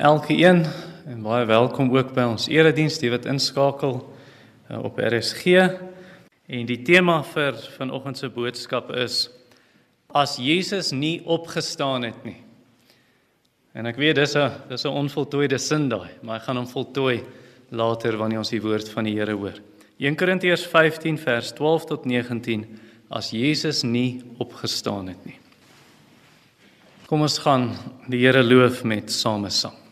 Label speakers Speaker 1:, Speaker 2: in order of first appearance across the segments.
Speaker 1: elkeen en baie welkom ook by ons erediens die wat inskakel uh, op RSG. En die tema vir vanoggend se boodskap is as Jesus nie opgestaan het nie. En ek weet dis 'n dis 'n onvoltooide sin daai, maar ek gaan hom voltooi later wanneer ons die woord van die Here hoor. 1 Korintiërs 15 vers 12 tot 19 as Jesus nie opgestaan het nie. Kom ons gaan die Here loof met samesang.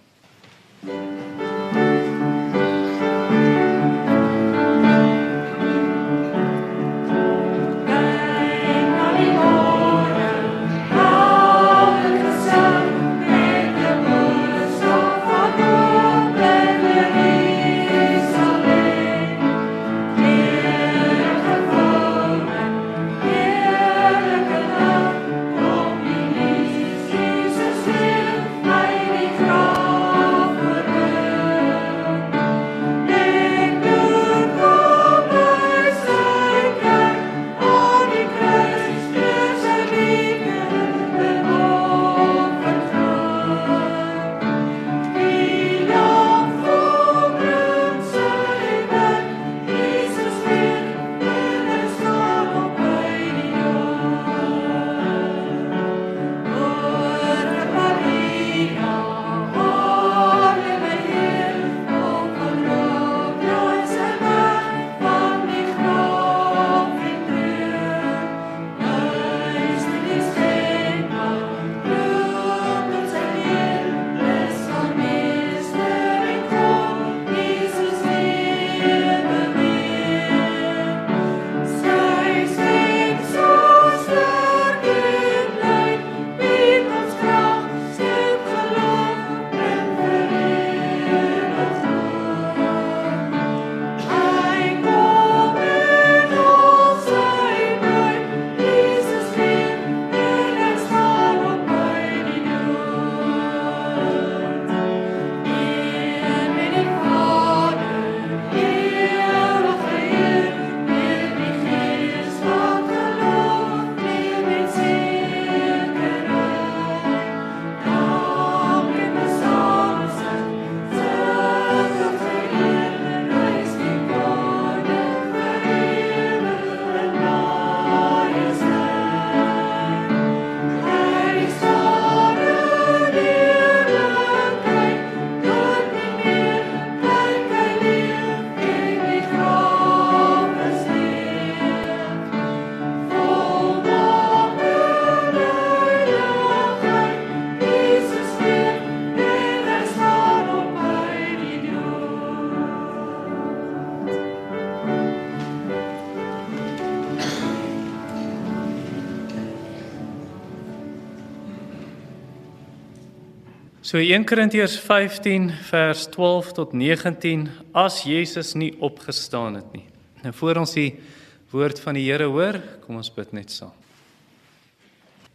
Speaker 1: So 1 Korintiërs 15 vers 12 tot 19 as Jesus nie opgestaan het nie. Nou voor ons die woord van die Here hoor, kom ons bid net saam.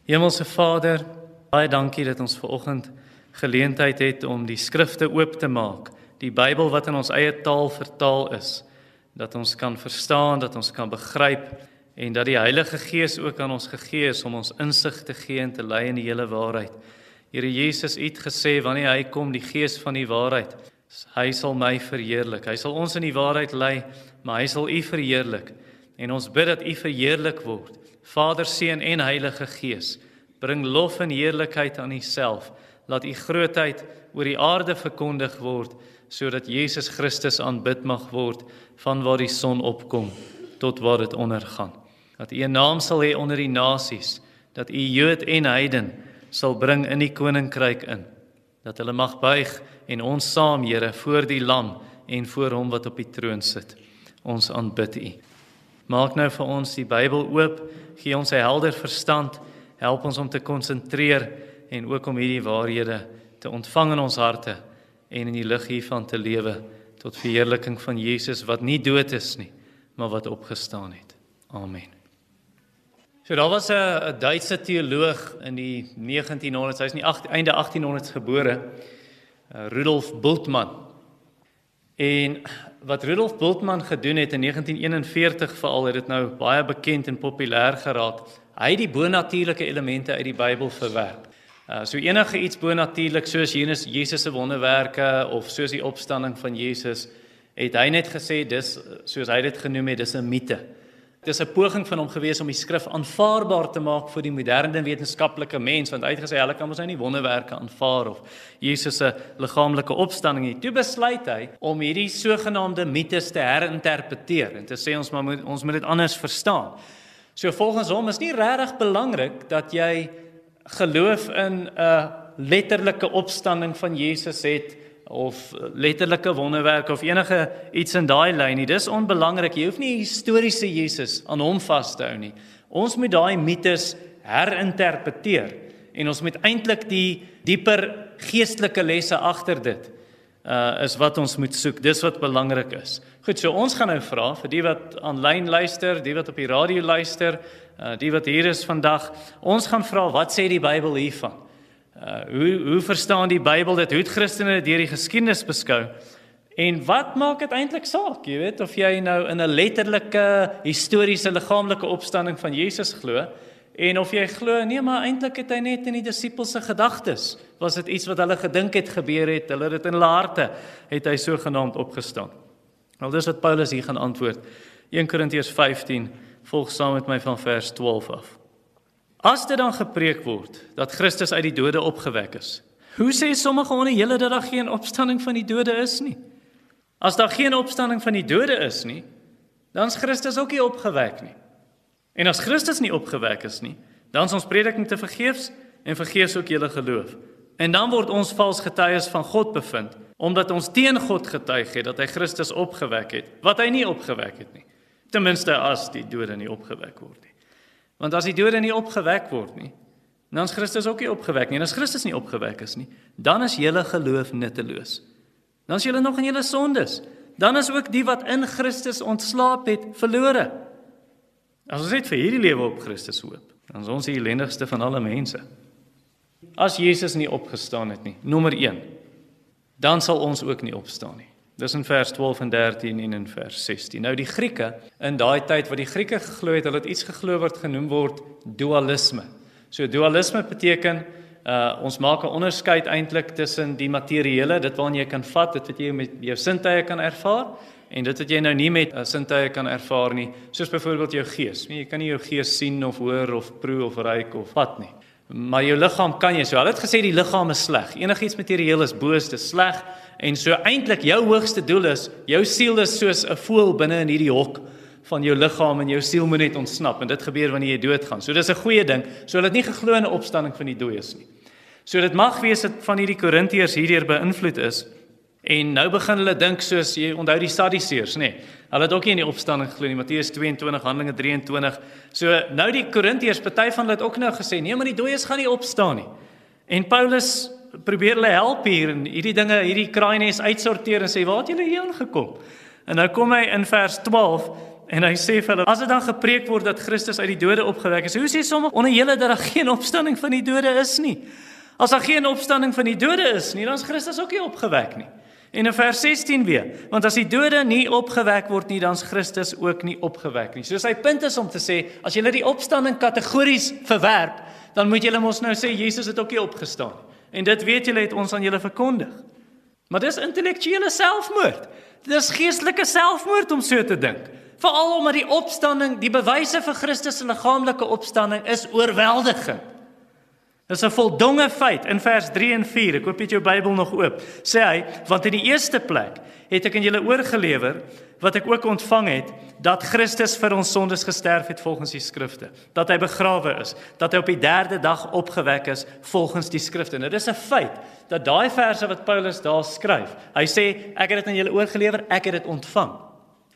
Speaker 1: Hemelse Vader, baie dankie dat ons ver oggend geleentheid het om die skrifte oop te maak, die Bybel wat in ons eie taal vertaal is, dat ons kan verstaan, dat ons kan begryp en dat die Heilige Gees ook aan ons gegee is om ons insig te gee en te lei in die hele waarheid. Here Jesus het gesê wanneer hy kom die gees van die waarheid hy sal my verheerlik. Hy sal ons in die waarheid lei, maar hy sal u verheerlik. En ons bid dat u verheerlik word. Vader, Seun en Heilige Gees, bring lof en heerlikheid aan u self. Laat u grootheid oor die aarde verkondig word sodat Jesus Christus aanbid mag word van waar die son opkom tot waar dit ondergaan. Dat u 'n naam sal hê onder die nasies, dat u Jood en heiden sal bring in die koninkryk in. Dat hulle mag buig en ons saam Here voor die lam en voor hom wat op die troon sit. Ons aanbid u. Maak nou vir ons die Bybel oop. Gee ons 'n helder verstand. Help ons om te konsentreer en ook om hierdie waarhede te ontvang in ons harte en in die lig hiervan te lewe tot verheerliking van Jesus wat nie dood is nie
Speaker 2: maar wat opgestaan het. Amen. So daar was 'n Duitse teoloog in die 1900s, hy's in die 8, einde 1800s gebore, uh, Rudolf Bultmann. En wat Rudolf Bultmann gedoen het in 1941 veral het dit nou baie bekend en populêr geraak. Hy het die bonatuurlike elemente uit die Bybel verwerp. Uh so enige iets bonatuurlik soos Jesus Jesus se wonderwerke of soos die opstanding van Jesus het hy net gesê dis soos hy dit genoem het dis 'n mite. Dis 'n poging van hom gewees om die skrif aanvaarbaar te maak vir die moderne wetenskaplike mens want hy het gesê hulle kan mos nou nie wonderwerke aanvaar of Jesus se liggaamlike opstanding nie. Toe besluit hy om hierdie sogenaamde mites te herinterpreteer en te sê ons moet ons moet dit anders verstaan. So volgens hom is nie regtig belangrik dat jy geloof in 'n letterlike opstanding van Jesus het of letterlike wonderwerke of enige iets in daai lyn nie. Dis onbelangrik. Jy hoef nie historiese Jesus aan hom vas te hou nie. Ons moet daai mites herinterpreteer en ons moet eintlik die dieper geestelike lesse agter dit uh is wat ons moet soek. Dis wat belangrik is. Goed, so ons gaan nou vra vir die wat aanlyn luister, die wat op die radio luister, uh die wat hier is vandag. Ons gaan vra wat sê die Bybel hiervan? Uh hoe hoe verstaan die Bybel dit? Hoe het Christene deur die geskiedenis beskou? En wat maak dit eintlik saak, jy weet, of jy nou in 'n letterlike historiese liggaamlike opstanding van Jesus glo en of jy glo nee, maar eintlik het hy net in die disippels se gedagtes was dit iets wat hulle gedink het gebeur het, hulle het dit in hulle harte het hy sogenaamd opgestaan. Nou dis wat Paulus hier gaan antwoord. 1 Korintiërs 15 volg saam met my van vers 12 af. As dit dan gepreek word dat Christus uit die dode opgewek is, hoe sê sommige onder julle dat daar geen opstanding van die dode is nie? As daar geen opstanding van die dode is nie, dan is Christus ook nie opgewek nie. En as Christus nie opgewek is nie, dan is ons prediking te vergeefs en vergeefs ook julle geloof. En dan word ons vals getuies van God bevind, omdat ons teen God getuig het dat hy Christus opgewek het, wat hy nie opgewek het nie. Ten minste as die dode nie opgewek word nie. Want as die dode nie opgewek word nie, dan is Christus ook nie opgewek nie. En as Christus nie opgewek is nie, dan is julle geloof nutteloos. Dan is julle nog in julle sondes. Dan is ook die wat in Christus ontslaap het, verlore. As ons net vir hierdie lewe op Christus hoop, dan is ons die ellendigste van alle mense. As Jesus nie opgestaan het nie, nommer 1, dan sal ons ook nie opstaan nie. Dis in vers 12 en 13 en in vers 16. Nou die Grieke in daai tyd wat die Grieke geglo het, hulle het iets geglo wat genoem word dualisme. So dualisme beteken uh ons maak 'n onderskeid eintlik tussen die materiële, dit waarna jy kan vat, dit wat jy met jou sintuie kan ervaar en dit wat jy nou nie met uh, sintuie kan ervaar nie, soos byvoorbeeld jou gees. Nee, jy kan nie jou gees sien of hoor of proe of ruik of vat nie. Maar jou liggaam kan jy. So hulle het gesê die liggaam is sleg. Enigiets materieel is boos, dit is sleg. En so eintlik jou hoogste doel is, jou siel is soos 'n voël binne in hierdie hok van jou liggaam en jou siel moet net ontsnap en dit gebeur wanneer jy doodgaan. So dis 'n goeie ding. So hulle het nie geglo in 'n opstanding van die dooies nie. So dit mag wees dat van hierdie Korintiërs hierdeur beïnvloed is en nou begin hulle dink soos jy onthou die Sadduseërs, nê. Nee, hulle het ook nie in die opstanding geglo nie. Matteus 22 Handelinge 23. So nou die Korintiërs, party van hulle het ook nou gesê, nee, maar die dooies gaan nie opstaan nie. En Paulus probeer hulle help hier en hierdie dinge, hierdie kraaies uitsorteer en sê waar het julle hier aangekom? En nou kom hy in vers 12 en hy sê vir hulle as dit dan gepreek word dat Christus uit die dode opgewek is, hoe sê sommige onder julle dat daar geen opstanding van die dode is nie? As daar geen opstanding van die dode is nie, dan is Christus ook nie opgewek nie. En in vers 16 weer, want as die dode nie opgewek word nie, dan is Christus ook nie opgewek nie. So sy punt is om te sê, as jy die opstanding kategories verwerp, dan moet jy mos nou sê Jesus het ook nie opgestaan nie. En dit weet julle het ons aan julle verkondig. Maar dis intellektuele selfmoord. Dis geestelike selfmoord om so te dink. Veral omdat die opstanding, die bewyse vir Christus se liggaamlike opstanding is oorweldigend. Dis 'n voldonge feit in vers 3 en 4. Ek hoop jy het jou Bybel nog oop. Sê hy, want in die eerste plek het ek aan julle oorgelewer wat ek ook ontvang het dat Christus vir ons sondes gesterf het volgens die skrifte, dat hy begrawe is, dat hy op die 3de dag opgewek is volgens die skrifte. Nou dis 'n feit dat daai verse wat Paulus daar skryf, hy sê ek het dit aan julle oorgelewer, ek het dit ontvang.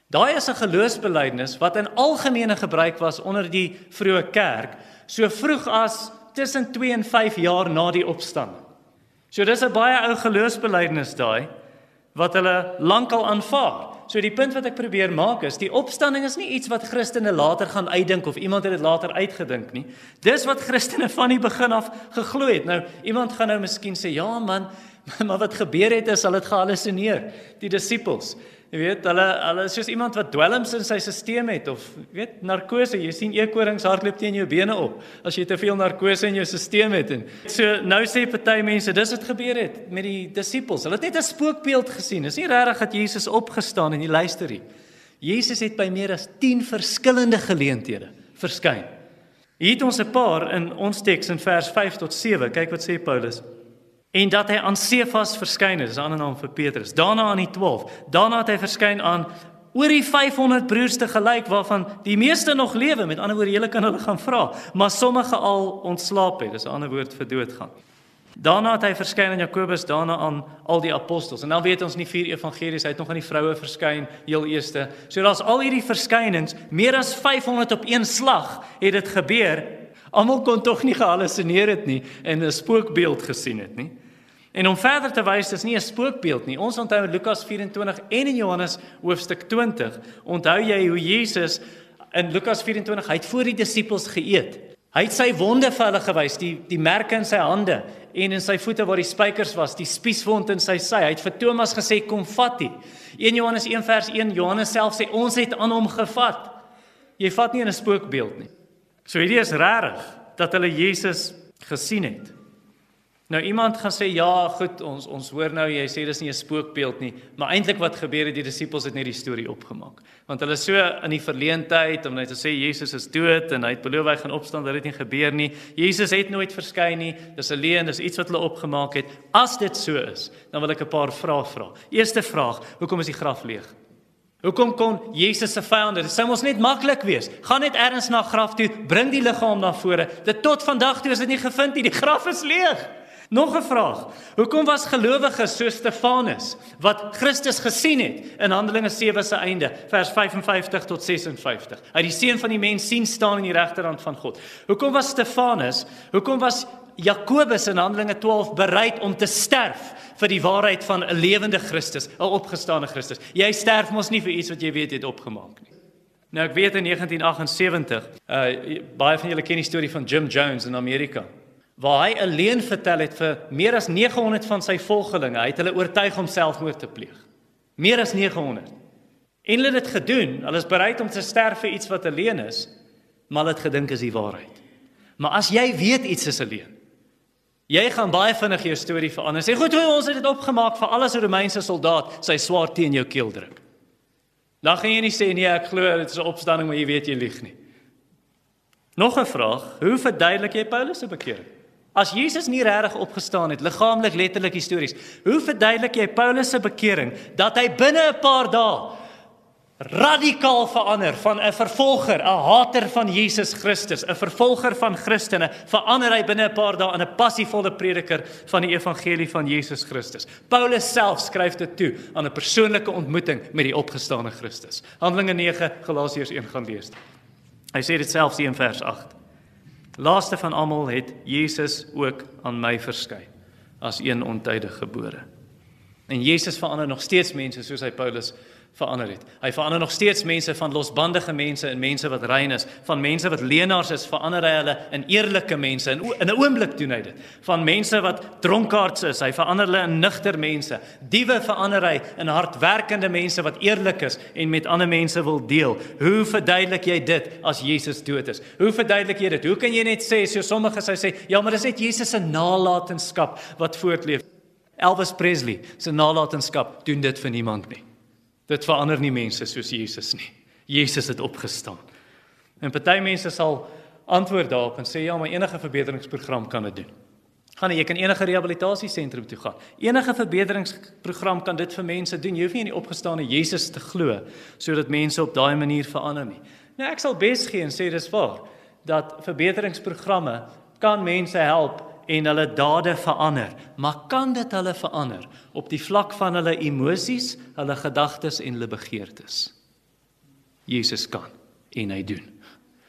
Speaker 2: Daai is 'n geloofsbelijdenis wat in algemene gebruik was onder die vroeë kerk, so vroeg as tussen 2 en 5 jaar na die opstanding. So dis 'n baie ou geloofsbelijdenis daai wat hulle lankal aanvaar. So die punt wat ek probeer maak is, die opstanding is nie iets wat Christene later gaan uitdink of iemand het dit later uitgedink nie. Dis wat Christene van die begin af geglo het. Nou, iemand gaan nou miskien sê, "Ja man, maar wat gebeur het is hulle het gehallusineer, die disippels." Jy weet, hulle hulle is soos iemand wat dwelms in sy stelsel het of weet narkose. Jy sien eekorings hardloop teen jou bene op as jy te veel narkose in jou stelsel het. En so nou sê party mense, dis wat gebeur het met die disippels. Hulle het net 'n spookbeeld gesien. Dis nie regtig dat Jesus opgestaan en jy luister nie. Jesus het by meer as 10 verskillende geleenthede verskyn. Hier het ons 'n paar in ons teks in vers 5 tot 7. Kyk wat sê Paulus en dat hy aan Sefas verskyn het, dis 'n ander naam vir Petrus. Daarna aan die 12. Daarna het hy verskyn aan oor die 500 broers te gelyk waarvan die meeste nog lewe. Met ander woorde, julle kan hulle gaan vra, maar sommige al ontslaap het. Dis 'n ander woord vir doodgaan. Daarna het hy verskyn aan Jakobus, daarna aan al die apostels. En dan weet ons nie vier evangelies, hy het nog aan die vroue verskyn, heel eerste. So daar's al hierdie verskynings, meer as 500 op een slag het dit gebeur. Almal kon tog nie gehallusineer het nie en 'n spookbeeld gesien het nie. En om verder te wys, dis nie 'n spookbeeld nie. Ons onthou Lukas 24 en in Johannes hoofstuk 20, onthou jy hoe Jesus in Lukas 24 hy het voor die disippels geëet. Hy het sy wonde vir hulle gewys, die die merke in sy hande en in sy voete waar die spykers was, die spieswond in sy sy. Hy het vir Thomas gesê kom vat hom. 1 Johannes 1 vers 1 Johannes self sê ons het aan hom gevat. Jy vat nie in 'n spookbeeld nie. So hierdie is regtig dat hulle Jesus gesien het. Nou iemand gaan sê ja, goed, ons ons hoor nou jy sê dis nie 'n spookbeeld nie, maar eintlik wat gebeur het die disippels het net die storie opgemaak. Want hulle so in die verleentheid om net te sê Jesus is dood en hy het beloof hy gaan opstaan, dit het nie gebeur nie. Jesus het nooit verskyn nie. Dis 'n leuen, dis iets wat hulle opgemaak het. As dit so is, dan wil ek 'n paar vrae vra. Eerste vraag, hoekom is die graf leeg? Hoekom kon Jesus se vyande, dit sou mos net maklik wees. Gaan net ergens na graf toe, bring die liggaam na vore. Dit tot vandag toe is dit nie gevind nie. Die graf is leeg. Nog 'n vraag. Hoekom was gelowiges so Stefanus wat Christus gesien het in Handelinge 7 se einde, vers 55 tot 56. Hy die seun van die mens sien staan aan die regterhand van God. Hoekom was Stefanus, hoekom was Jakobus in Handelinge 12 bereid om te sterf vir die waarheid van 'n lewende Christus, 'n opgestane Christus? Jy sterf mos nie vir iets wat jy weet het opgemaak nie. Nou ek weet in 1978, uh baie van julle ken die storie van Jim Jones in Amerika waar hy alleen vertel het vir meer as 900 van sy volgelinge. Hy het hulle oortuig om selfmoord te pleeg. Meer as 900. En hulle het dit gedoen. Hulle is bereid om te sterf vir iets wat alleen is, maar hulle het gedink is die waarheid. Maar as jy weet iets is alleen, jy gaan baie vinnig jou storie verander. Sê goed, ons het dit opgemaak vir alles 'n Romeinse soldaat sy swaard teen jou keel druk. Dan gaan jy nie sê nee, ek glo dit is 'n opstanding, maar jy weet jy lieg nie. Nog 'n vraag, hoe verduidelik jy Paulus se bekering? As Jesus nie regtig opgestaan het, liggaamlik letterlik histories, hoe verduidelik jy Paulus se bekering dat hy binne 'n paar dae radikaal verander van 'n vervolger, 'n hater van Jesus Christus, 'n vervolger van Christene, verander hy binne 'n paar dae in 'n passievolle prediker van die evangelie van Jesus Christus. Paulus self skryf dit toe aan 'n persoonlike ontmoeting met die opgestane Christus. Handelinge 9 Galasiërs 1 gaan lees. Hy sê dit selfs hier in vers 8. Laaste van almal het Jesus ook aan my verskyn as een ontydig gebore. En Jesus verander nog steeds mense soos hy Paulus verander het. Hy verander nog steeds mense van losbandige mense in mense wat rein is, van mense wat leenaars is, verander hy hulle in eerlike mense. In in 'n oomblik doen hy dit. Van mense wat dronkaards is, hy verander hulle in nugter mense. Diewe verander hy in hardwerkende mense wat eerlik is en met ander mense wil deel. Hoe verduidelik jy dit as Jesus dood is? Hoe verduidelik jy dit? Hoe kan jy net sê so sommige sou sê, ja, maar dis net Jesus se nalatenskap wat voortleef. Elvis Presley se nalatenskap doen dit vir niemand nie. Dit verander nie mense soos Jesus nie. Jesus het opgestaan. En party mense sal antwoord daarop en sê ja, maar enige verbeteringsprogram kan dit doen. Gaan jy kan enige rehabilitasiesentrum toe gaan. Enige verbeteringsprogram kan dit vir mense doen. Jy hoef nie in die opgestane Jesus te glo sodat mense op daai manier verander nie. Nou ek sal bes gee en sê dis waar dat verbeteringsprogramme kan mense help en hulle dade verander, maar kan dit hulle verander op die vlak van hulle emosies, hulle gedagtes en hulle begeertes? Jesus kan en hy doen.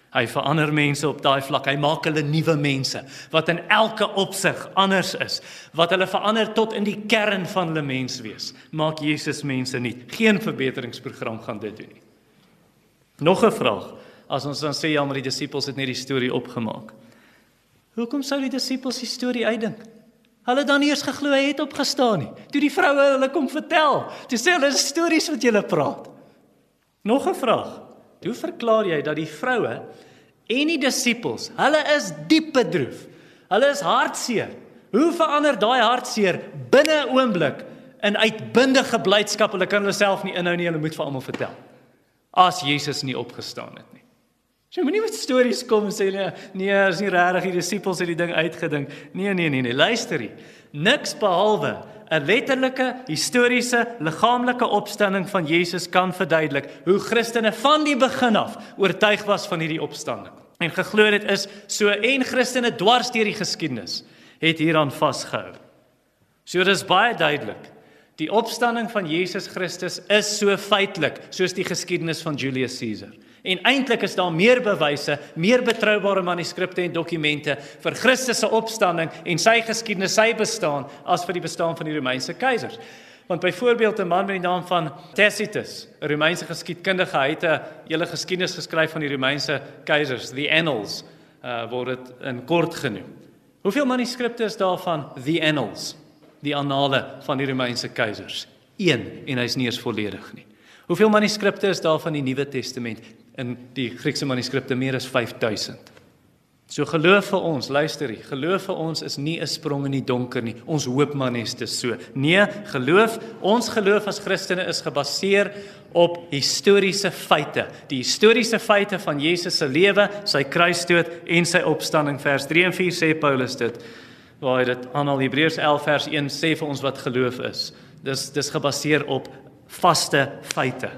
Speaker 2: Hy verander mense op daai vlak. Hy maak hulle nuwe mense wat in elke opsig anders is. Wat hulle verander tot in die kern van hulle menswees. Maak Jesus mense nuut. Geen verbeteringsprogram gaan dit doen nie. Nog 'n vraag. As ons dan sê ja, maar die disippels het net die storie opgemaak. Hoekom sou die disippels die storie uitdink? Hulle dan eers geglo hy het opgestaan nie. Toe die vroue hulle kom vertel, toe sê hulle stories wat julle praat. Nog 'n vraag. Hoe verklaar jy dat die vroue en die disippels, hulle is diep bedroef. Hulle is hartseer. Hoe verander daai hartseer binne 'n oomblik in uitbundige blydskap? Hulle kan hulle self nie inhou nie, hulle moet vir almal vertel. As Jesus nie opgestaan het nie. Jy moenie met stories kom en sê nee, nee, is nie regtig die disippels het die ding uitgedink. Nee, nee, nee, nee, luister hier. Niks behalwe 'n letterlike, historiese, liggaamlike opstanding van Jesus kan verduidelik hoe Christene van die begin af oortuig was van hierdie opstanding. En geglo dit is so en Christene dwars deur die geskiedenis het hieraan vasgehou. So dis baie duidelik. Die opstanding van Jesus Christus is so feitelik soos die geskiedenis van Julius Caesar. En eintlik is daar meer bewyse, meer betroubare manuskripte en dokumente vir Christus se opstanding en sy geskiedenis, sy bestaan as vir die bestaan van die Romeinse keisers. Want byvoorbeeld 'n man met die naam van Tacitus, 'n Romeinse geskiedkundige, hy het 'n hele geskiedenis geskryf van die Romeinse keisers, the Annals, uh word dit in kort genoem. Hoeveel manuskripte is daar van the Annals, die annale van die Romeinse keisers? 1 en hy's nie eens volledig nie. Hoeveel manuskripte is daar van die Nuwe Testament? in die Griekse manuskripte meer as 5000. So geloof vir ons, luister hier, geloof vir ons is nie 'n sprong in die donker nie. Ons hoop maar net dis so. Nee, geloof, ons geloof as Christene is gebaseer op historiese feite. Die historiese feite van Jesus se lewe, sy kruisdood en sy opstanding. Vers 3 en 4 sê Paulus dit. Waar hy dit aan al Hebreërs 11 vers 1 sê vir ons wat geloof is. Dis dis gebaseer op vaste feite.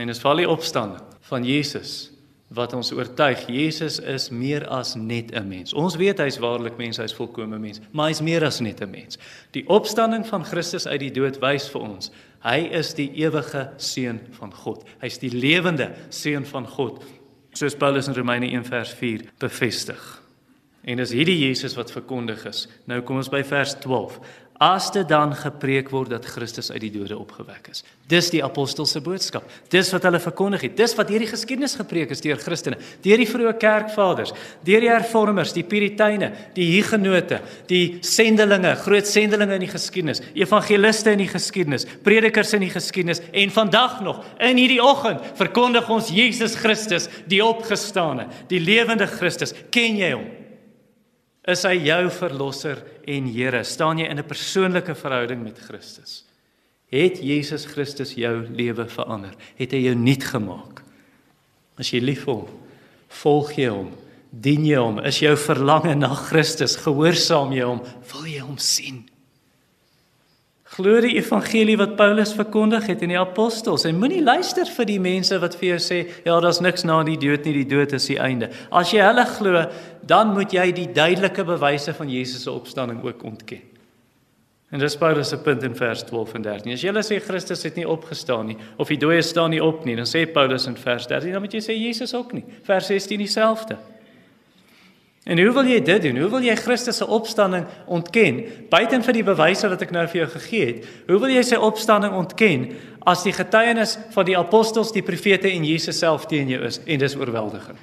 Speaker 2: En dis val die opstanding van Jesus wat ons oortuig Jesus is meer as net 'n mens. Ons weet hy's waarlik mens, hy's volkomme mens, maar hy's meer as net 'n mens. Die opstanding van Christus uit die dood wys vir ons hy is die ewige seun van God. Hy's die lewende seun van God. Soos Paulus in Romeine 1 vers 4 bevestig. En dis hierdie Jesus wat verkondig is. Nou kom ons by vers 12 as dit dan gepreek word dat Christus uit die dode opgewek is. Dis die apostolse boodskap. Dis wat hulle verkondig het. Dis wat hierdie geskiedenis gepreek is deur Christene, deur die vroeë kerkvaders, deur die hervormers, die puriteine, die hugenote, die sendelinge, groot sendelinge in die geskiedenis, evangeliste in die geskiedenis, predikers in die geskiedenis en vandag nog in hierdie oggend verkondig ons Jesus Christus, die opgestane, die lewende Christus. Ken jy hom? Is hy jou verlosser en Here? Staan jy in 'n persoonlike verhouding met Christus? Het Jesus Christus jou lewe verander? Het hy jou nuut gemaak? As jy lief vir hom, volg jy hom, dien jy hom, is jou verlange na Christus, gehoorsaam jy hom, wil jy hom sien? Glo die evangelie wat Paulus verkondig het en die apostels en moenie luister vir die mense wat vir jou sê ja, daar's niks na die dood nie, die dood is die einde. As jy hulle glo, dan moet jy die duidelike bewyse van Jesus se opstanding ook ontken. En dis Paulus se punt in vers 12 en 13. As jy hulle sê Christus het nie opgestaan nie of die dooies staan nie op nie, dan sê Paulus in vers 13 dan moet jy sê Jesus ook nie. Vers 16 dieselfde. En hoe wil jy dit doen? Hoe wil jy Christus se opstanding ontken buiten vir die bewyse wat ek nou vir jou gegee het? Hoe wil jy sy opstanding ontken as die getuienis van die apostels, die profete en Jesus self teen jou is en dis oorweldigend?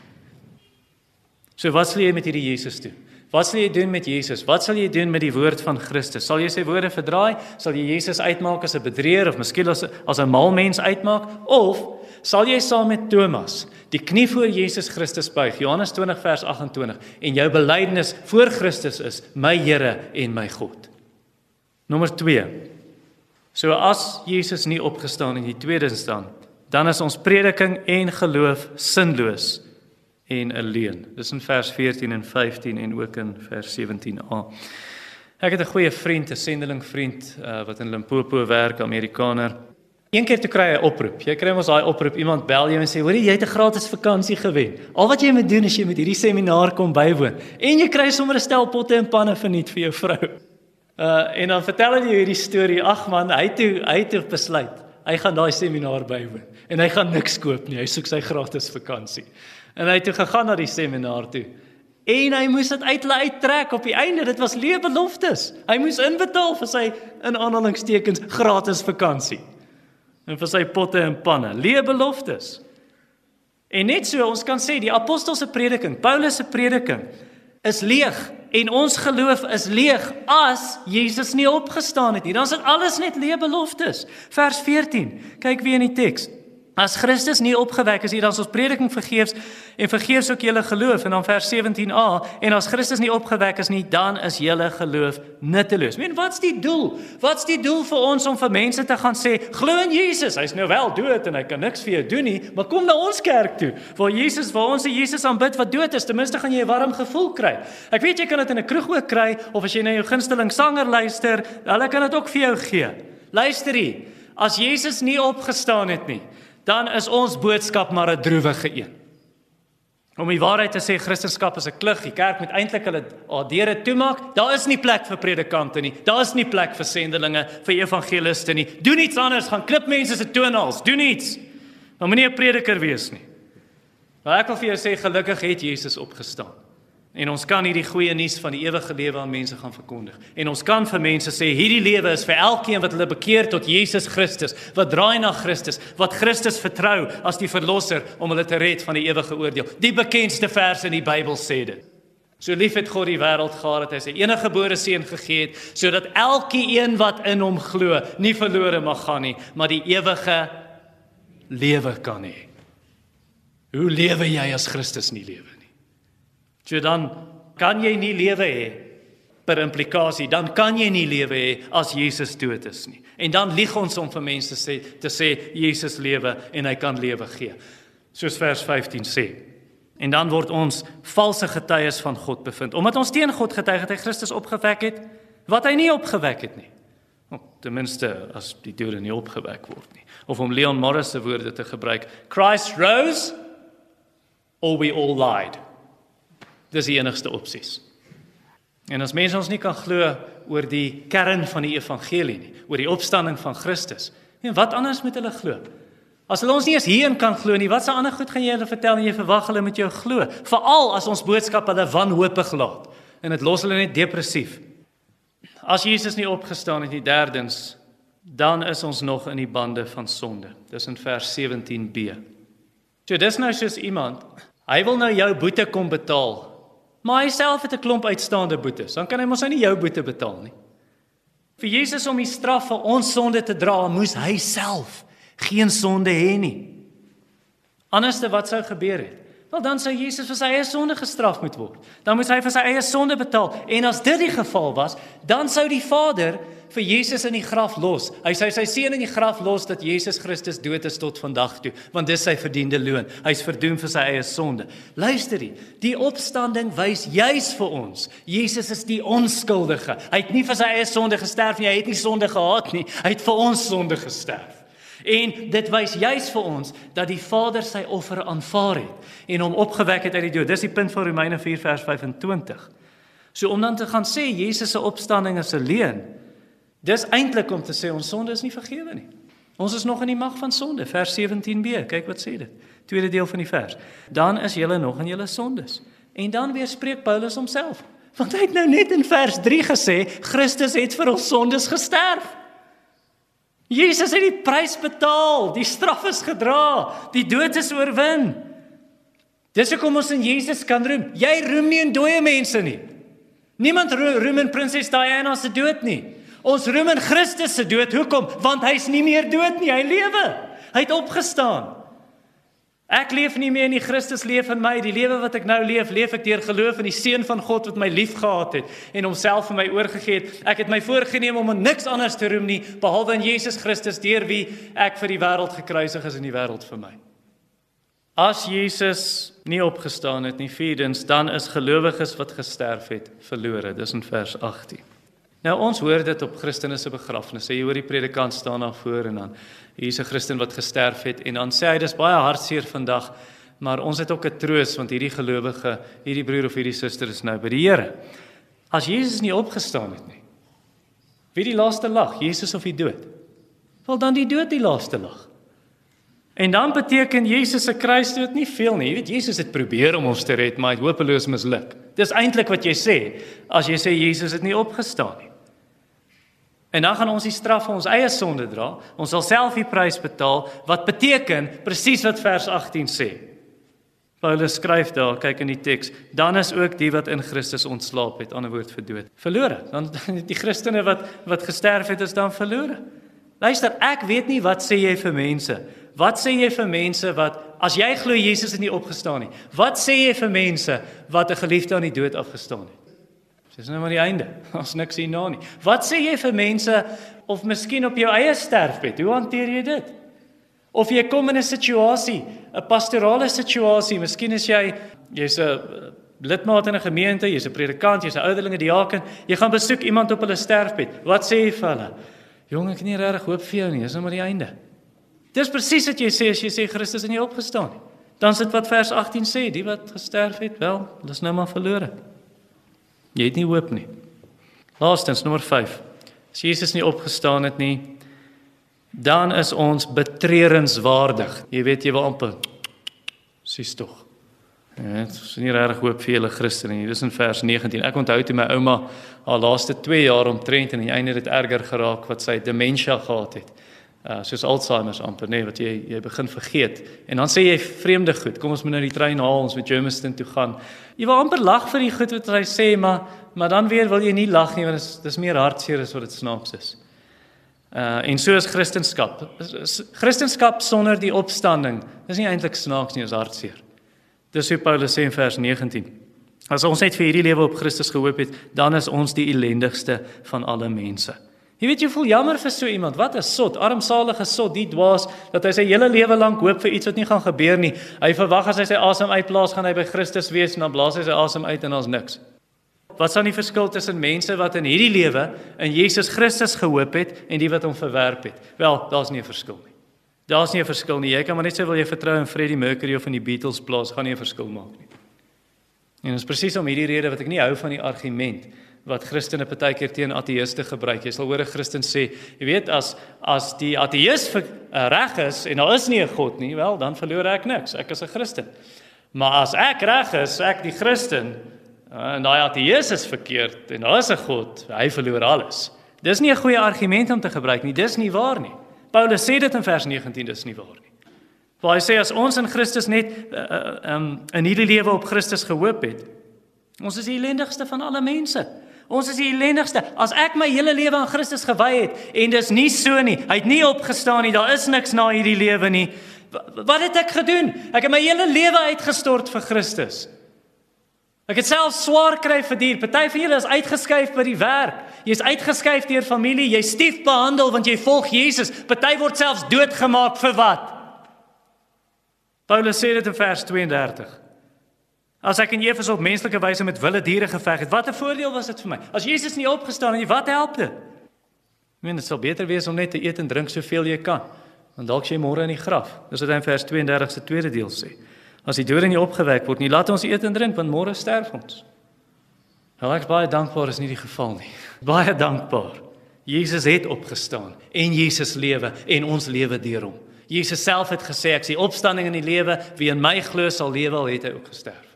Speaker 2: So wat sal jy met hierdie Jesus doen? Wat sal jy doen met Jesus? Wat sal jy doen met die woord van Christus? Sal jy sy woorde verdraai? Sal jy Jesus uitmaak as 'n bedrieger of miskien as as 'n mal mens uitmaak? Of sal jy saam met Thomas die knie voor Jesus Christus buig, Johannes 20 vers 28, en jou belydenis voor Christus is my Here en my God. Nommer 2. So as Jesus nie opgestaan in die tweede staan, dan is ons prediking en geloof sinloos en 'n leuen. Dis in vers 14 en 15 en ook in vers 17a. Ek het 'n goeie vriend, 'n sendeling vriend uh, wat in Limpopo werk, Amerikaner. Een keer toe kry hy 'n oproep. Jy kry mos daai oproep, iemand bel jou en sê, "Hoor jy, jy het 'n gratis vakansie gewen. Al wat jy moet doen is jy moet hierdie seminar kom bywoon en jy kry sommer 'n stel potte en panne verniet vir jou vrou." Uh en dan vertel hy hierdie storie. Ag man, hy toe hy toe besluit. Hy gaan daai seminaar bywoon en hy gaan niks koop nie. Hy soek sy gratis vakansie. En hy het toe gegaan na die seminaar toe. En hy moes dit uit hulle uittrek op die einde. Dit was leebeloftes. Hy moes inbetaal vir sy in aanhalingstekens gratis vakansie. En vir sy potte en panne, leebeloftes. En net so ons kan sê die apostel se prediking, Paulus se prediking is leeg en ons geloof is leeg as Jesus nie opgestaan het nie. Dan is dit alles net leë beloftes. Vers 14. Kyk weer in die teks. As Christus nie opgewek is, dan is ons prediking vergeefs en vergeefs ook julle geloof en dan vers 17a en as Christus nie opgewek is nie, dan is julle geloof nutteloos. Meen, wat's die doel? Wat's die doel vir ons om vir mense te gaan sê, glo in Jesus. Hy's nou wel dood en hy kan niks vir jou doen nie, maar kom na ons kerk toe waar Jesus, waar ons se Jesus aanbid wat dood is. Ten minste gaan jy 'n warm gevoel kry. Ek weet jy kan dit in 'n kroeg ook kry of as jy na jou gunsteling sanger luister, hulle kan dit ook vir jou gee. Luister hier. As Jesus nie opgestaan het nie, dan is ons boodskap maar 'n droewige een. Om die waarheid te sê, Christendom is 'n klug. Die kerk moet eintlik hulle deure toemaak. Daar is nie plek vir predikante nie. Daar is nie plek vir sendelinge, vir evangeliste nie. Doen iets anders, gaan klip mense se tonals. Doen iets. Maar moenie 'n prediker wees nie. Maar ek wil vir jou sê gelukkig het Jesus opgestaan. En ons kan hierdie goeie nuus van die ewige lewe aan mense gaan verkondig. En ons kan vir mense sê hierdie lewe is vir elkeen wat hulle bekeer tot Jesus Christus, wat draai na Christus, wat Christus vertrou as die verlosser om hulle te red van die ewige oordeel. Die bekendste vers in die Bybel sê dit. So lief het God die wêreld gehad dat hy sy enige gebore seun gegee het sodat elkeen wat in hom glo nie verlore mag gaan nie, maar die ewige lewe kan hê. Hoe lewe jy as Christus nie lewe? So dan kan jy nie lewe hê per implikasie, dan kan jy nie lewe hê as Jesus dood is nie. En dan lieg ons om vir mense sê te sê Jesus lewe en hy kan lewe gee. Soos vers 15 sê. En dan word ons valse getuies van God bevind omdat ons teen God getuig het hy Christus opgewek het wat hy nie opgewek het nie. Of ten minste as die dode nie opgewek word nie. Of om Leon Morris se woorde te gebruik, Christ rose or we all lied. Dis die enigste opsies. En as mense ons nie kan glo oor die kern van die evangelie nie, oor die opstanding van Christus, en wat anders moet hulle glo? As hulle ons nie eens hierin kan glo nie, wat se ander goed gaan jy hulle vertel en jy verwag hulle moet jou glo? Veral as ons boodskap hulle wanhoopig laat en dit los hulle net depressief. As Jesus nie opgestaan het nie, derdens, dan is ons nog in die bande van sonde. Dis in vers 17b. So dis nou soos iemand, hy wil nou jou boete kom betaal Maar hy self het 'n klomp uitstaande boetes. Dan kan hy mos nou nie jou boete betaal nie. Vir Jesus om die straf vir ons sonde te dra, moes hy self geen sonde hê nie. Anderste wat sou gebeur het? Wel dan sou Jesus vir sy eie sonde gestraf moet word. Dan moes hy vir sy eie sonde betaal. En as dit die geval was, dan sou die Vader vir Jesus in die graf los. Hy sê sy seun in die graf los dat Jesus Christus dood is tot vandag toe, want dis sy verdiende loon. Hy's verdoem vir sy eie sonde. Luister hier, die opstanding wys juis vir ons. Jesus is die onskuldige. Hy het nie vir sy eie sonde gesterf nie, hy het nie sonde gehad nie. Hy het vir ons sonde gesterf. En dit wys juis vir ons dat die Vader sy offer aanvaar het en hom opgewek het uit die dood. Dis die punt van Romeine 4 vers 25. So om dan te gaan sê Jesus se opstanding is 'n leuen, Dis eintlik om te sê ons sonde is nie vergewe nie. Ons is nog in die mag van sonde, vers 17b. Kyk wat sê dit. Tweede deel van die vers. Dan is julle nog in julle sondes. En dan weer spreek Paulus homself. Want hy het nou net in vers 3 gesê Christus het vir ons sondes gesterf. Jesus het die prys betaal, die straf is gedra, die dood is oorwin. Dis hoekom ons in Jesus kan roem. Jy roem nie in dooie mense nie. Niemand roem in prinses Diana se dood nie. Ons roem in Christus se dood. Hoekom? Want hy's nie meer dood nie, hy lewe. Hy het opgestaan. Ek leef nie meer in die Christus leef in my. Die lewe wat ek nou leef, leef ek deur geloof in die seun van God wat my liefgehad het en homself vir my oorgegee het. Ek het my voorgenem om niks anders te roem nie behalwe in Jesus Christus deur wie ek vir die wêreld gekruisig is en die wêreld vir my. As Jesus nie opgestaan het nie, vierdens, dan is gelowiges wat gesterf het verlore. Dis in vers 18. Nou ons hoor dit op Christene se begrafnisse. Jy hoor die predikant staan daar voor en dan hier's 'n Christen wat gesterf het en dan sê hy dis baie hartseer vandag, maar ons het ook 'n troos want hierdie gelowige, hierdie broer of hierdie suster is nou by die Here. As Jesus nie opgestaan het nie. Wie die laaste lag, Jesus of die dood? Wel dan die dood die laaste lag. En dan beteken Jesus se kruisdood nie veel nie. Jy weet Jesus het probeer om ons te red, maar hy het hopeloos misluk. Dis eintlik wat jy sê as jy sê Jesus het nie opgestaan nie. En dan gaan ons die straf van ons eie sonde dra. Ons sal self die prys betaal wat beteken presies wat vers 18 sê. Paulus skryf daar, kyk in die teks, dan is ook die wat in Christus ontslaap het, ander woord vir dood, verlore. Dan die Christene wat wat gesterf het is dan verlore. Luister, ek weet nie wat sê jy vir mense. Wat sê jy vir mense wat as jy glo Jesus het nie opgestaan nie? Wat sê jy vir mense wat 'n geliefde aan die dood afgestaan het? Dis nou maar die einde. Ons niks hier na nie. Wat sê jy vir mense of miskien op jou eie sterfbed? Hoe hanteer jy dit? Of jy kom in 'n situasie, 'n pastorale situasie, miskien is jy jy's 'n lidmaat in 'n gemeente, jy's 'n predikant, jy's 'n ouderlinge diaken, jy gaan besoek iemand op hulle sterfbed. Wat sê jy vir hulle? Jong, ek het nie regtig hoop vir jou nie, dis nou maar die einde. Dis presies wat jy sê as jy sê Christus het nie opgestaan nie. Dan sit wat vers 18 sê, die wat gesterf het, wel, hulle is nou maar verlore. Jy het nie hoop nie. Laastens nommer 5. As Jesus nie opgestaan het nie, dan is ons betreurenswaardig. Jy weet jy wil amper sies tog. Ja, dit is nie regtig hoop vir julle Christene nie. Dis in vers 19. Ek onthou toe my ouma haar laaste 2 jaar omtrent en aan die einde het erger geraak wat sy demensie gehad het. Uh soos Alzheimer amper nê nee, wat jy jy begin vergeet. En dan sê jy vreemde goed. Kom ons moet nou die trein haal, ons moet Germiston toe gaan. Jy wil amper lag vir die goed wat hy sê, maar maar dan weer wil jy nie lag nie want dit is meer hartseer as wat dit snaaks is. Uh en so is Christendom. Christendom sonder die opstanding is nie eintlik snaaks nie, is hartseer. Dis hoe Paulus sê in vers 19. As ons net vir hierdie lewe op Christus gehoop het, dan is ons die ellendigste van alle mense. Jy weet jy voel jammer vir so iemand. Wat 'n sot, armsalige sot, die dwaas dat hy sy hele lewe lank hoop vir iets wat nie gaan gebeur nie. Hy verwag as hy sy asem uitblaas gaan hy by Christus wees en dan blaas hy sy asem uit en ons niks wat staan die verskil tussen mense wat in hierdie lewe in Jesus Christus gehoop het en die wat hom verwerp het? Wel, daar's nie 'n verskil nie. Daar's nie 'n verskil nie. Jy kan maar net sê wil jy vertrou in Freddie Mercury of in die Beatles plaas, gaan nie 'n verskil maak nie. En dit is presies om hierdie rede wat ek nie hou van die argument wat Christene partykeer teen ateëste gebruik. Jy sal hoor 'n Christen sê, jy weet as as die ateïs uh, reg is en daar is nie 'n God nie, wel, dan verloor ek niks. Ek is 'n Christen. Maar as ek reg is, ek die Christen, Ah, en daai ateïs is verkeerd en daar is 'n God, hy verloor alles. Dis nie 'n goeie argument om te gebruik nie. Dis nie waar nie. Paulus sê dit in vers 19, dis nie waar nie. Waar hy sê as ons in Christus net uh, um, in hierdie lewe op Christus gehoop het, ons is die ellendigste van alle mense. Ons is die ellendigste. As ek my hele lewe aan Christus gewy het en dis nie so nie. Hy het nie opgestaan nie. Daar is niks na hierdie lewe nie. Wat het ek gedoen? Ek het my hele lewe uitgestort vir Christus. Ek het self swaar kry vir dier. Party van julle is uitgeskuif by die werk. Jy's uitgeskuif deur familie. Jy stief behandel want jy volg Jesus. Party word selfs doodgemaak vir wat? Paulus sê dit in vers 32. As ek in Efese op menslike wyse met wilde diere geveg het, wat 'n voordeel was dit vir my? As Jesus nie opgestaan het nie, wat help dit? Ek meen dit sal beter wees om net te eet en drink soveel jy kan. Want dalk jy môre in die graf. Dis wat hy in vers 32 se tweede deel sê. As die dode nie opgewek word nie, laat ons eet en drink want môre sterf ons. Wel ek baie dankbaar is nie die geval nie. Baie dankbaar. Jesus het opgestaan en Jesus lewe en ons lewe deur hom. Jesus self het gesê ek is die opstanding en die lewe, wie in my glo sal lewe al het hy ook gesterf.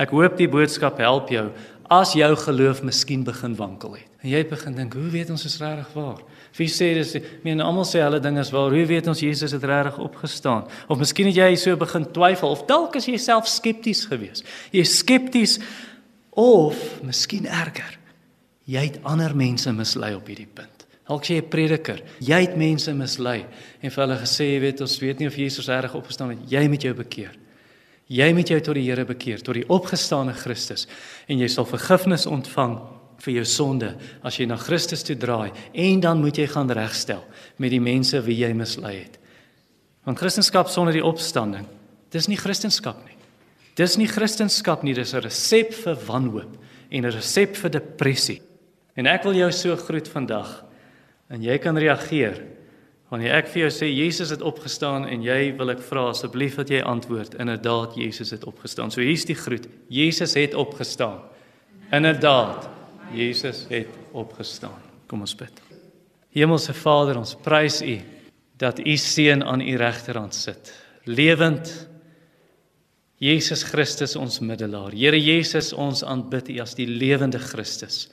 Speaker 2: Ek hoop die boodskap help jou as jou geloof miskien begin wankel het. En jy begin dink, hoe weet ons is regtig waar? Wie sê dis? Meen almal sê hulle ding is waar. Hoe weet ons Jesus het regtig opgestaan? Of miskien het jy so begin twyfel of dalk is jy self skepties geweest. Jy skepties of miskien erger. Jy het ander mense mislei op hierdie punt. Dalk sê jy 'n prediker, jy het mense mislei en vir hulle gesê, jy weet ons weet nie of Jesus regtig opgestaan het. Jy moet jou bekeer. Jy moet jou tot die Here bekeer, tot die opgestane Christus en jy sal vergifnis ontvang vir jou sonde as jy na Christus toe draai en dan moet jy gaan regstel met die mense wie jy mislei het. Want Christendom sonder die opstanding, dis nie Christendom nie. Dis nie Christendom nie, dis 'n resep vir wanhoop en 'n resep vir depressie. En ek wil jou so groet vandag en jy kan reageer wanneer ek vir jou sê Jesus het opgestaan en jy wil ek vra asseblief dat jy antwoord inderdaad Jesus het opgestaan. So hier's die groet. Jesus het opgestaan. Inderdaad. Jesus het opgestaan. Kom ons bid.
Speaker 1: Hemelse Vader, ons prys U dat U seun aan U regterhand sit. Lewend Jesus Christus ons middelaar. Here Jesus, ons aanbid U as die lewende Christus,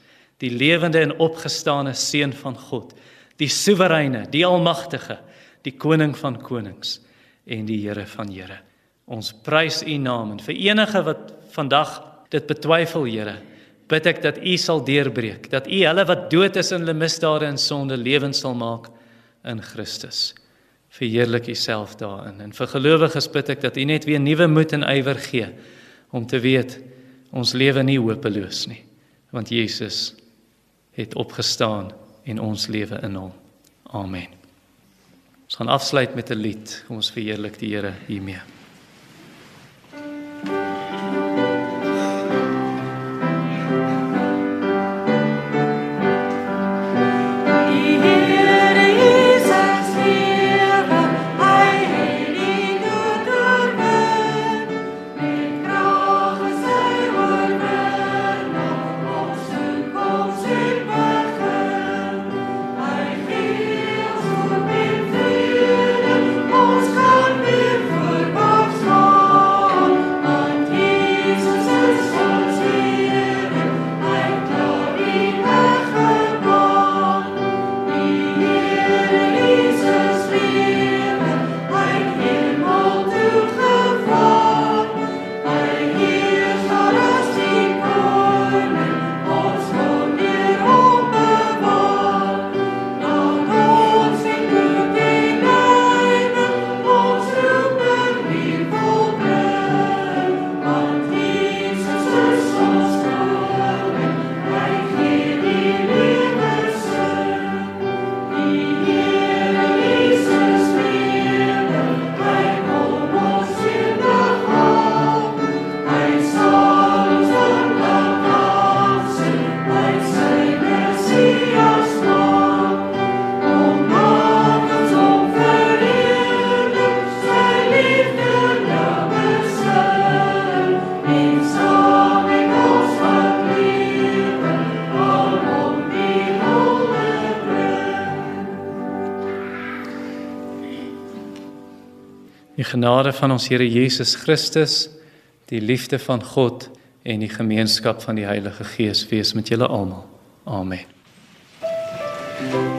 Speaker 1: die lewende en opgestane seun van God, die soewereine, die almagtige, die koning van konings en die Here van Here. Ons prys U naam en vir enige wat vandag dit betwyfel, Here, bid ek dat U sal deurbreek, dat U hulle wat dood is in hulle misdade en sonde lewend sal maak in Christus. Verheerlik U self daarin. En vir gelowiges bid ek dat U net weer nuwe moed en ywer gee om te weet ons lewe nie hopeloos nie, want Jesus het opgestaan en ons lewe in hom. Amen. Ons gaan afsluit met 'n lied. Kom ons verheerlik die Here hiermee. Genade van ons Here Jesus Christus, die liefde van God en die gemeenskap van die Heilige Gees wees met julle almal. Amen. you